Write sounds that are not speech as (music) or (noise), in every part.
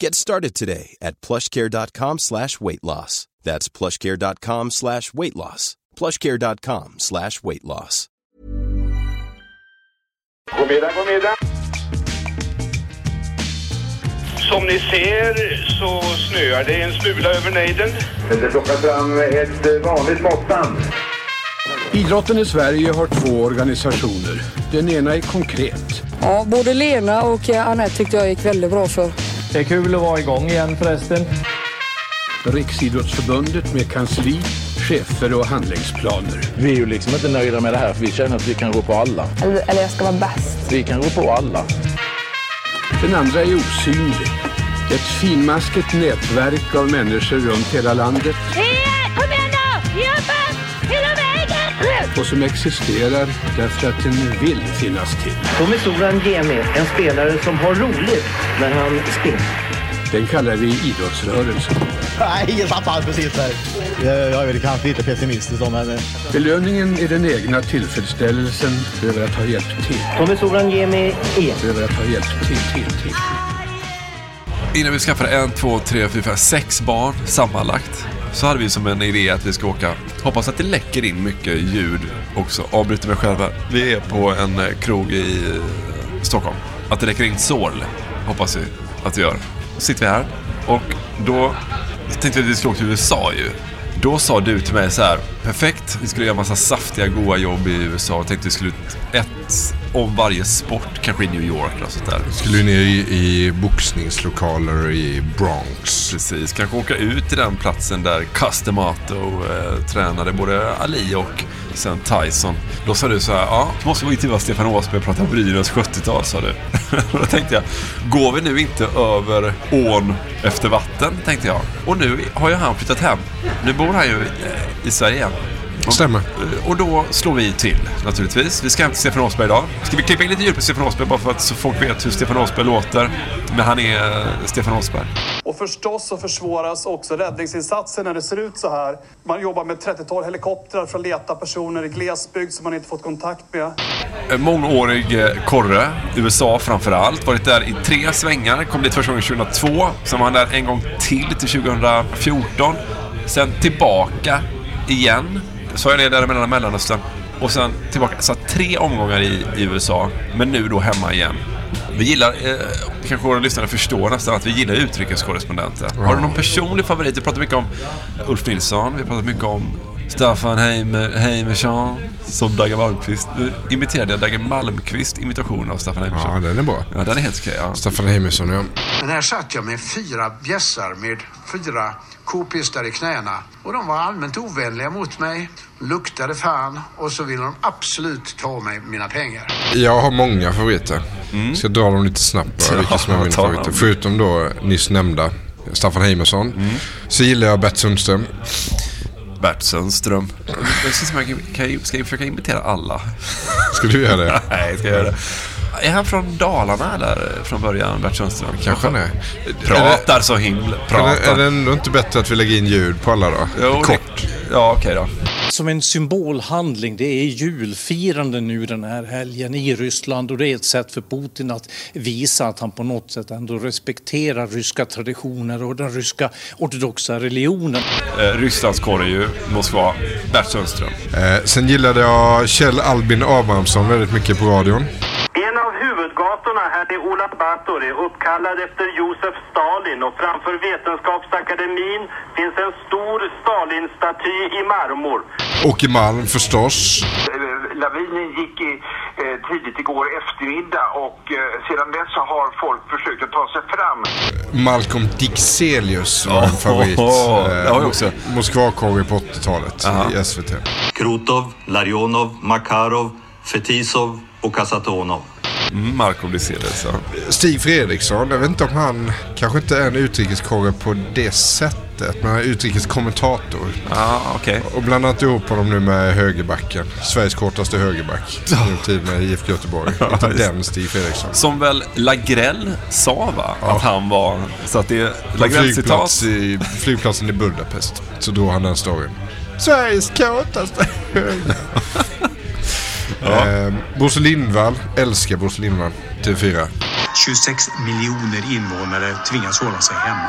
Get started today at plushcare.com slash weight loss. That's plushcare.com slash weight loss. plushcare.com slash weight loss. God middag, god middag. Som ni ser så snöar det en smula över nejden. Det plockar fram ett eh, vanligt måttband. Idrotten i Sverige har två organisationer. Den ena är konkret. Ja, både Lena och eh, Anette tyckte jag gick väldigt bra för. Det är kul att vara igång igen förresten. Riksidrottsförbundet med kansli, chefer och handlingsplaner. Vi är ju liksom inte nöjda med det här för vi känner att vi kan gå på alla. Eller, eller jag ska vara bäst. Vi kan gå på alla. Den andra är osynlig. Ett finmaskigt nätverk av människor runt hela landet Kom och som existerar därför att den vill finnas till. Tommy Soran Gemi, en spelare som har roligt när han spelar. Den kallar vi idrottsrörelsen. Nej, ingen satt alls precis där. Jag jag är väl kanske lite pessimistisk då, men... Belöningen är den egna tillfredsställelsen över att ha hjälpt till. Tommy Soran Gemi är. Över att ha hjälpt till, till, till. Innan vi skaffade en, två, tre, fyra, fem, sex barn sammanlagt så hade vi som en idé att vi ska åka. Hoppas att det läcker in mycket ljud också. Avbryter mig själva. Vi är på en eh, krog i eh, Stockholm. Att det läcker in sorl hoppas vi att det gör. Så sitter vi här och då tänkte vi att vi skulle åka till USA ju. Då sa du till mig så här, perfekt, vi skulle göra massa saftiga goa jobb i USA och tänkte vi skulle ett om varje sport, kanske i New York eller sånt där. Skulle ner i, i boxningslokaler i Bronx. Precis, kanske åka ut till den platsen där Custamato eh, tränade både Ali och sen Tyson. Då sa du så här, ja, då måste vi intervjua Stefan Åsberg och prata Brynäs 70-tal, sa du. (laughs) Då tänkte jag, går vi nu inte över ån efter vatten, tänkte jag. Och nu har ju han flyttat hem. Nu bor han ju eh, i Sverige igen. Och- Stämmer. Och då slår vi till naturligtvis. Vi ska hem till Stefan Åsberg idag. Ska vi klippa in lite ljud på Stefan Åsberg bara för att så folk vet hur Stefan Åsberg låter. Men han är eh, Stefan Åsberg. Och förstås så försvåras också räddningsinsatsen när det ser ut så här. Man jobbar med 30-tal helikoptrar för att leta personer i glesbygd som man inte fått kontakt med. En mångårig eh, korre, USA framför allt. Varit där i tre svängar. Kom dit första gången 2002. Sen var han där en gång till till 2014. Sen tillbaka igen. Så jag det där mellan Mellanöstern. Och sen tillbaka. Så tre omgångar i, i USA. Men nu då hemma igen. Vi gillar, eh, kanske våra lyssnare förstår nästan att vi gillar utrikeskorrespondenter. Har du någon personlig favorit? Vi pratar mycket om Ulf Nilsson. Vi pratar mycket om Staffan Heimer, Heimersson som Dagge Malmqvist. Nu imiterade jag Dagge Malmqvist imitation av Staffan Heimersson. Ja, den är bra. Ja, den är helt okej. Ja. Staffan Heimersson, ja. Men här satt jag med fyra bjässar med fyra k-pistar i knäna. Och de var allmänt ovänliga mot mig, luktade fan och så ville de absolut ta mig mina pengar. Jag har många favoriter. Ska dra dem lite snabbt bara, (laughs) vilka som är mina ta favoriter. dem. Förutom då nyss nämnda Staffan Heimersson. Så gillar jag Bert Sundström. Bert Sundström. Jag ska, se om jag kan, kan jag, ska jag försöka imitera alla? Ska du göra det? (laughs) Nej, ska jag göra det. Är han från Dalarna eller från början, Bert Sundström? Kanske han är. Pratar så himla... Är det, är Pratar. det ändå inte bättre att vi lägger in ljud på alla då? Jo, Kort. Det, ja, okej då. Som en symbolhandling. Det är julfirande nu den här helgen i Ryssland och det är ett sätt för Putin att visa att han på något sätt ändå respekterar ryska traditioner och den ryska ortodoxa religionen. Eh, Rysslandskorre ju, Moskva, Bert Sundström. Eh, sen gillade jag Kjell Albin Abrahamsson väldigt mycket på radion. Huvudgatorna här i Ulan Bator är uppkallad efter Josef Stalin och framför Vetenskapsakademin finns en stor Stalin-staty i marmor. Åke Malm förstås. Lavinen gick i, eh, tidigt igår eftermiddag och eh, sedan dess har folk försökt att ta sig fram. Malcolm Dixelius var en favorit. oh, jag Eh. Moskvakorre på 80-talet Aha. i SVT. Krutov, Larionov, Makarov, Fetisov och Kasatonov. Marko Dixelius, ja. Stig Fredriksson, jag vet inte om han kanske inte är en utrikeskorre på det sättet. Men han är utrikeskommentator. Ja, okej. Och blandat ihop honom nu med högerbacken. Sveriges kortaste högerback. Nu tid med IFK Göteborg. Inte den Stig Fredriksson. Som väl Lagrell sa va? Att han var... Så att det är Lagrell-citat. i, flygplatsen i Budapest. Så drog han den storyn. Sveriges kåtaste (laughs) Ja. eh, Bosse Lindvall. Älskar Bosse Lindvall. TV4. 26 miljoner invånare tvingas hålla sig hemma.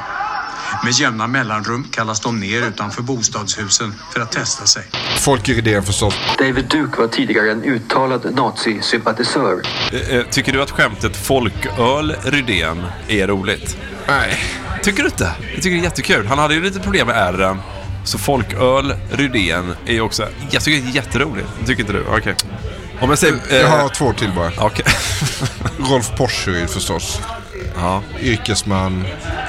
Med jämna mellanrum kallas de ner utanför bostadshusen för att testa sig. Folke Rydén förstås. David Duke var tidigare en uttalad nazisympatisör. Eh, eh, Tycker du att skämtet folköl Rydén är roligt? Nej. Tycker du inte? Jag tycker det är jättekul. Han hade ju lite problem med R'n. Så folköl Rydén är ju också... Jag tycker det är jätteroligt. Tycker inte du? Okej. Om jag säger... Jag eh, har två till bara. Okej. (laughs) Rolf Porseryd förstås. Ja. Yrkesman.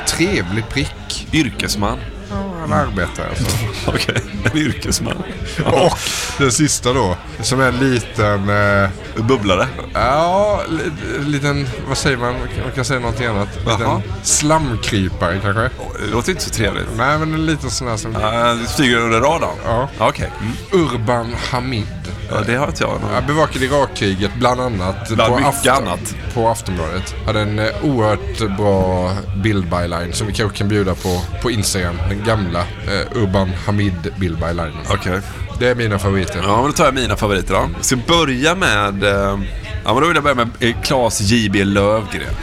Trevlig prick. Yrkesman? Ja, han arbetar alltså. (laughs) Okej, en yrkesman. Och den sista då. Som är en liten... Eh, Bubblare? Ja, li- liten... Vad säger man? Man kan säga någonting annat. Jaha. Liten slamkrypare kanske. Det låter inte så trevligt. Nej, men en liten sån här som... Uh, flyger under radarn? Ja. Okej. Mm. Urban Hamid. Ja, det har inte jag. Jag bevakade Irakkriget bland annat. Bland på mycket annat. På Aftonbladet. Hade en eh, oerhört bra bildbyline som vi kanske kan bjuda på på Instagram. Den gamla eh, Urban Hamid bildbylinen. Okej. Det är mina favoriter. Ja, men då tar jag mina favoriter då. Jag ska börja med... Eh, ja, men då vill jag börja med eh, Claes J.B. Lövgren.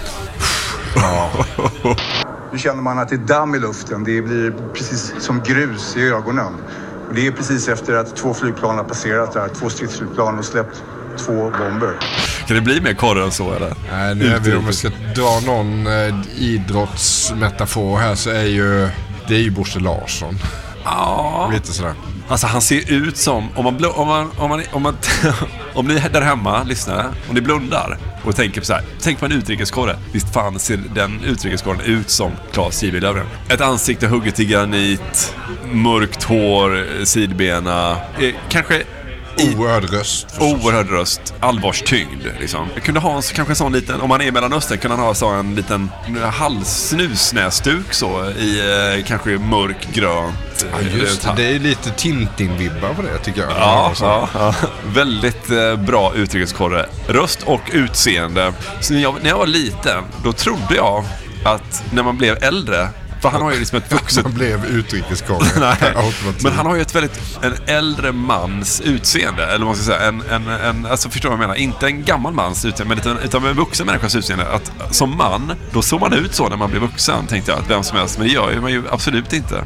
(laughs) Ja. Nu känner man att det är damm i luften. Det blir precis som grus i ögonen. Och det är precis efter att två flygplan har passerat där. Två stridsflygplan och släppt två bomber. Kan det bli mer korre än så eller? Nej, nu är vi, om vi ska dra någon eh, idrottsmetafor här så är ju... Det är ju Bosse Larsson. Ja. Lite sådär. Alltså han ser ut som, om man, om man, om man, om man, om ni där hemma, lyssnar, om ni blundar och tänker på så här, tänk på en utrikeskorre. Visst fan ser den utrikeskorren ut som Claes J.B. Löfgren. Ett ansikte hugget i granit, mörkt hår, sidbena, eh, kanske Oerhörd röst. Oerhörd röst, allvarstyngd liksom. Jag kunde ha en, kanske en sån liten, om man är i Mellanöstern, kunde han ha så en liten halssnusnäsduk så i eh, kanske mörk grönt. Ja, just det. Det är lite Tintin-vibbar på det tycker jag. Ja, ja, ja. Väldigt eh, bra utrikeskorre. Röst och utseende. Så när jag, när jag var liten, då trodde jag att när man blev äldre för han har ju liksom ett vuxet... Han blev utrikeskorre. (laughs) Men han har ju ett väldigt, en äldre mans utseende. Eller vad man ska säga. En, en, en, alltså förstår vad jag menar? Inte en gammal mans utseende, men utan, utan en vuxen människas utseende. Att som man, då såg man ut så när man blev vuxen, tänkte jag. Att vem som helst. Men det gör ju man ju absolut inte.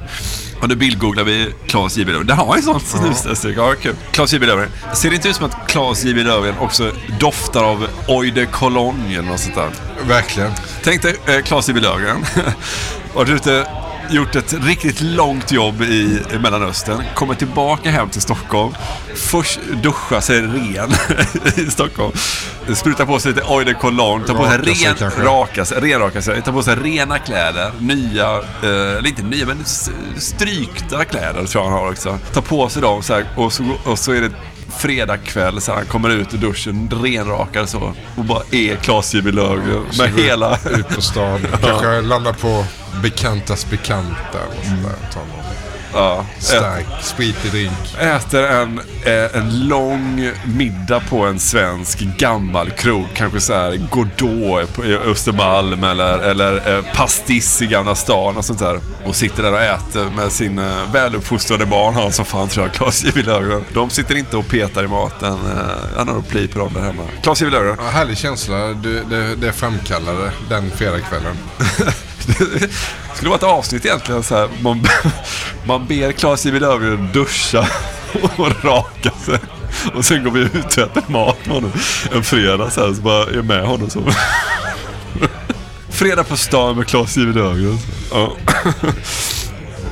Och nu bildgooglar vi Claes J.B. Löfgren. Det har ju sånt snusnäsduk. Ja, kul. Claes J.B. Löfgren. Ser det inte ut som att Claes J.B. Löfgren också doftar av Eau de Cologne eller något sånt där? Verkligen. Tänk dig eh, Claes J.B. Löfgren. (laughs) Varit ute, gjort ett riktigt långt jobb i Mellanöstern. Kommer tillbaka hem till Stockholm. Först duscha sig ren (laughs) i Stockholm. Sprutar på sig lite Eau de Cologne. Tar på sig Raka sig ren, raka sig, renraka sig. Tar på sig rena kläder. Nya, eh, eller inte nya, men strykta kläder tror jag han har också. Tar på sig dem så här, och, så, och så är det fredag kväll så han kommer ut ur duschen renrakad så och bara är J.B. Löfgren med hela... Ut på stan. (laughs) Kanske landar på bekantas bekanta. Och sånt där, tar någon Ja, stark, spritig drink. Äter en, eh, en lång middag på en svensk gammal krog. Kanske så här Godot på Östermalm eller, eller eh, Pastiss i Gamla stan och sånt där. Och sitter där och äter med sin eh, väluppfostrade barn. Han som fan tror jag, Klas J.W. Löfgren. De sitter inte och petar i maten. Eh, han har nog pli på dem där hemma. Klas J.W. Löfgren. Ja, härlig känsla det, det, det framkallade den fredagskvällen. (laughs) Det skulle vara ett avsnitt egentligen så här. Man, (laughs) man ber Klas J.W. Löfgren duscha (laughs) och raka sig. Och sen går vi ut och äter mat med honom en fredag så här, så bara är med honom så. (laughs) Fredag på stan med Klas J.W. Löfgren. Ja.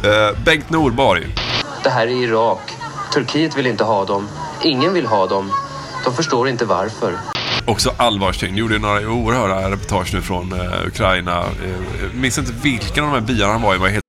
Eh, Bengt Norborg. Det här är Irak. Turkiet vill inte ha dem. Ingen vill ha dem. De förstår inte varför. Också allvarstyngd. Gjorde några oerhörda reportage nu från eh, Ukraina. Eh, eh, minns inte vilken av de här byarna han var i. Var helt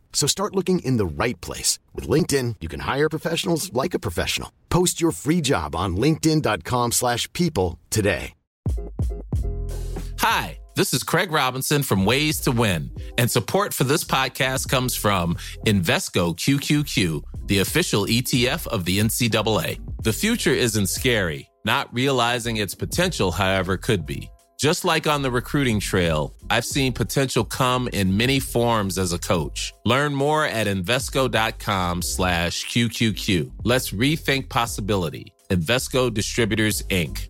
So start looking in the right place. With LinkedIn, you can hire professionals like a professional. Post your free job on linkedin.com slash people today. Hi, this is Craig Robinson from Ways to Win, and support for this podcast comes from Invesco QQQ, the official ETF of the NCAA. The future isn't scary. Not realizing its potential, however, could be. Just like on the recruiting trail, I've seen potential come in many forms as a coach. Learn more at Invesco.com slash QQQ. Let's rethink possibility. Invesco Distributors, Inc.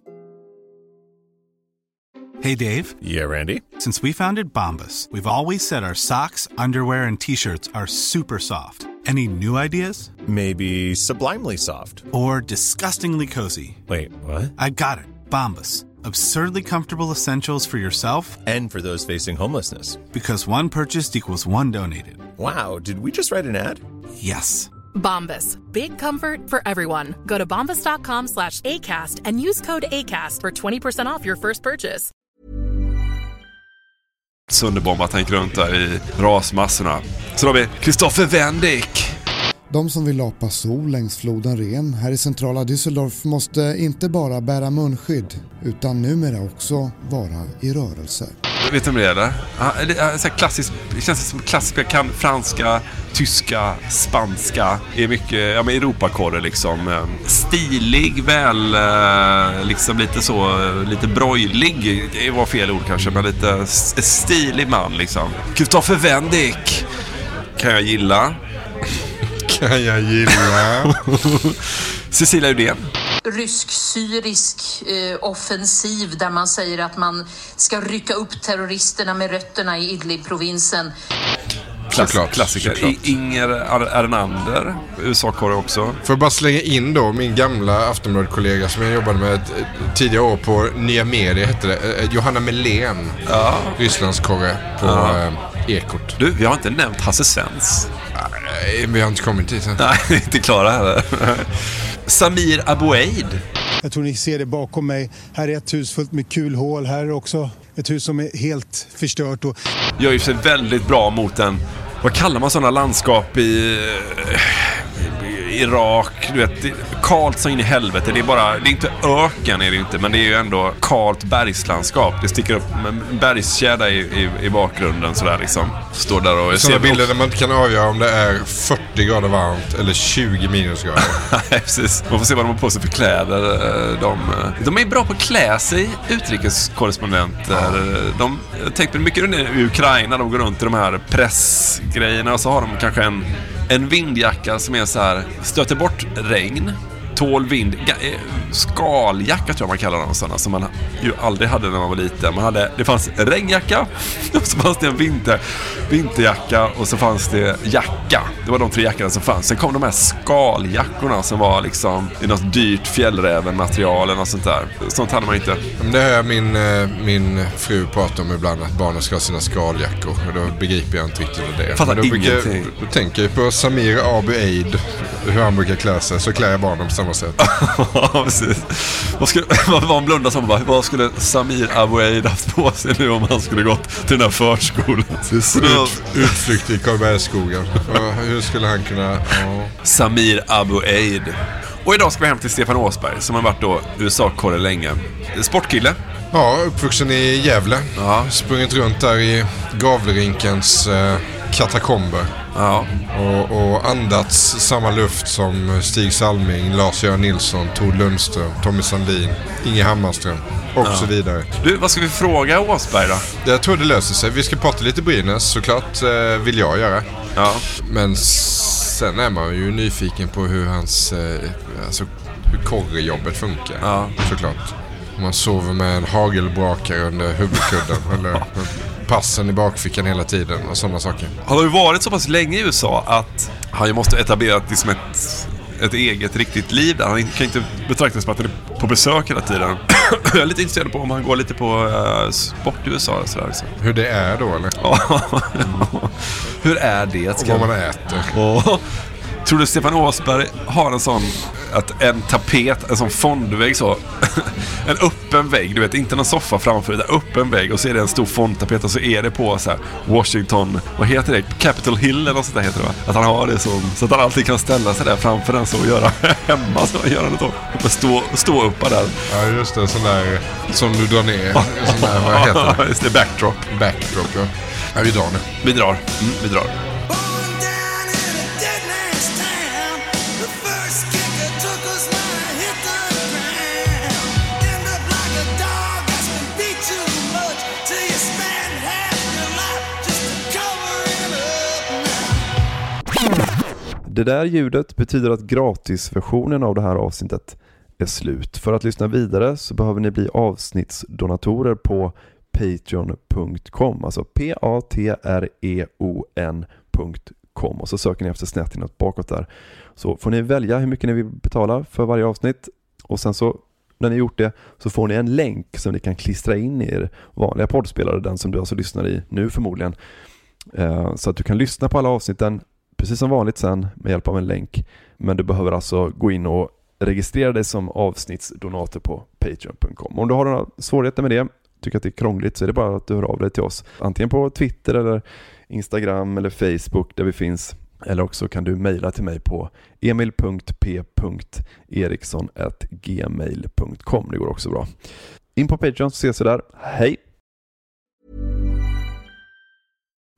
Hey, Dave. Yeah, Randy. Since we founded Bombus, we've always said our socks, underwear, and t shirts are super soft. Any new ideas? Maybe sublimely soft. Or disgustingly cozy. Wait, what? I got it. Bombus. Absurdly comfortable essentials for yourself and for those facing homelessness. Because one purchased equals one donated. Wow, did we just write an ad? Yes. Bombas. Big comfort for everyone. Go to bombas.com slash ACAST and use code ACAST for 20% off your first purchase. Sönderbombat, han gick runt där i rasmassorna. Så då har vi Kristoffer Wendick. De som vill lapa sol längs floden Ren här i centrala Düsseldorf måste inte bara bära munskydd utan numera också vara i rörelse. Vet du vem det är eller? Det är så här det känns som klassiska kan franska, tyska, spanska. Det Är mycket, ja men Europakorre liksom. Eh, stilig, väl, eh, liksom lite så, lite brojlig. Det var fel ord kanske, men lite stilig man liksom. Kristoffer Wendick kan jag gilla kan jag gilla. (laughs) Cecilia Uddén. rysk-syrisk eh, offensiv där man säger att man ska rycka upp terroristerna med rötterna i Idlib-provinsen. Klass, klassiker. såklart. Inger Ernander, USA-korre också. Får jag bara slänga in då min gamla Aftonbladet-kollega som jag jobbade med tidigare år på Nya Media hette det. Eh, Johanna Melén. Ja. Rysslandskorre på Ja. Ekot. Du, vi har inte nämnt Hasse Svens. Nej, vi har inte kommit dit än. Nej, inte klara heller. Samir Aboueid. Jag tror ni ser det bakom mig. Här är ett hus fullt med kulhål. Här är också ett hus som är helt förstört. Och Gör ju sig väldigt bra mot en, vad kallar man sådana landskap i, Irak, du vet, det, kallt så in i helvete. Det är bara, det är inte öken är det inte, men det är ju ändå kallt bergslandskap. Det sticker upp en bergskedja i, i, i bakgrunden sådär liksom. Står där och Sådana bilder där man inte kan avgöra om det är 40 grader varmt eller 20 minusgrader. (laughs) Nej, precis. Man får se vad de har på sig för kläder. eh, De, eh, de är bra på att klä sig, utrikeskorrespondenter. De jag tänkte mycket i Ukraina, de går runt i de här pressgrejerna och så har de kanske en, en vindjacka som är så här, stöter bort regn, tål vind, eh, skaljacka tror jag man kallar dem sådana som man ju aldrig hade när man var liten. Man hade, det fanns regnjacka, (laughs) och så fanns det en vinter, vinterjacka och så fanns det jacka. Det var de tre jackorna som fanns. Sen kom de här skaljackorna som var liksom i något dyrt fjällrävenmaterial eller något sånt där. Sånt hade man inte. Det hör min, eh, min fru prata om ibland att barnen ska ha sina skaljackor. Och då begriper jag inte riktigt vad det är. Fattar då, brukar- ingenting. då tänker jag på Samir Abu Eid. Hur han brukar klä sig. Så klär jag barnen på samma sätt. (laughs) Ja, precis. Vad skulle, (laughs) han blundade som bara, vad skulle Samir Abu Eid haft på sig nu om han skulle gått till den här förskolan? Ut, utflykt i Karlbergsskogen. Hur skulle han kunna... Ja. Samir Abu Eid. Och idag ska vi hem till Stefan Åsberg som har varit då USA-korre länge. Sportkille. Ja, uppvuxen i Gävle. Sprungit runt där i Gavlerinkens eh, katakomber. Ja. Och, och andats samma luft som Stig Salming, Lars-Göran Nilsson, Tord Lundström, Tommy Sandin, Inge Hammarström och Ja. så vidare. Du, vad ska vi fråga Åsberg då? Jag tror det löser sig. Vi ska prata lite Brynäs såklart, eh, vill jag göra. Ja. Men sen är man ju nyfiken på hur hans, eh, alltså hur korrejobbet funkar. Ja. Såklart. Om man sover med en hagelbrakare under huvudkudden eller (laughs) passen i bakfickan hela tiden och sådana saker. Han har ju varit så pass länge i USA att han ju måste etablera liksom ett, ett eget riktigt liv där. Han kan inte betraktas som att han är på besök hela tiden. (coughs) Jag är lite intresserad på om han går lite på uh, sport i USA och sådär. Liksom. Hur det är då eller? (laughs) Hur är det? Och vad man äter. Tror du Stefan Åsberg har en sån, att en tapet, en sån fondvägg så. (laughs) En öppen vägg, du vet, inte någon soffa framför, utan öppen vägg och så är det en stor fondtapet och så är det på så här Washington, vad heter det? Capitol Hill eller något sånt där heter det va? Att han har det som, så att han alltid kan ställa sig där framför den så och göra (laughs) hemma så gör han det då. Och stå, stå uppa där. Ja just det, en sån där som du drar ner. Sån där, vad heter det? (laughs) Just det, backdrop. Backdrop ja. ja vi drar nu. Vi drar. Mm, vi drar. Det där ljudet betyder att gratisversionen av det här avsnittet är slut. För att lyssna vidare så behöver ni bli avsnittsdonatorer på patreon.com, alltså p-a-t-r-e-o-n.com och så söker ni efter snett inåt bakåt där. Så får ni välja hur mycket ni vill betala för varje avsnitt och sen så när ni gjort det så får ni en länk som ni kan klistra in i er vanliga poddspelare, den som du alltså lyssnar i nu förmodligen. Eh, så att du kan lyssna på alla avsnitten precis som vanligt sen med hjälp av en länk. Men du behöver alltså gå in och registrera dig som avsnittsdonator på Patreon.com. Om du har några svårigheter med det, tycker att det är krångligt, så är det bara att du hör av dig till oss. Antingen på Twitter eller Instagram eller Facebook där vi finns. Eller också kan du mejla till mig på emil.p.eriksson.gmail.com. Det går också bra. In på Patreon så ses vi där. Hej!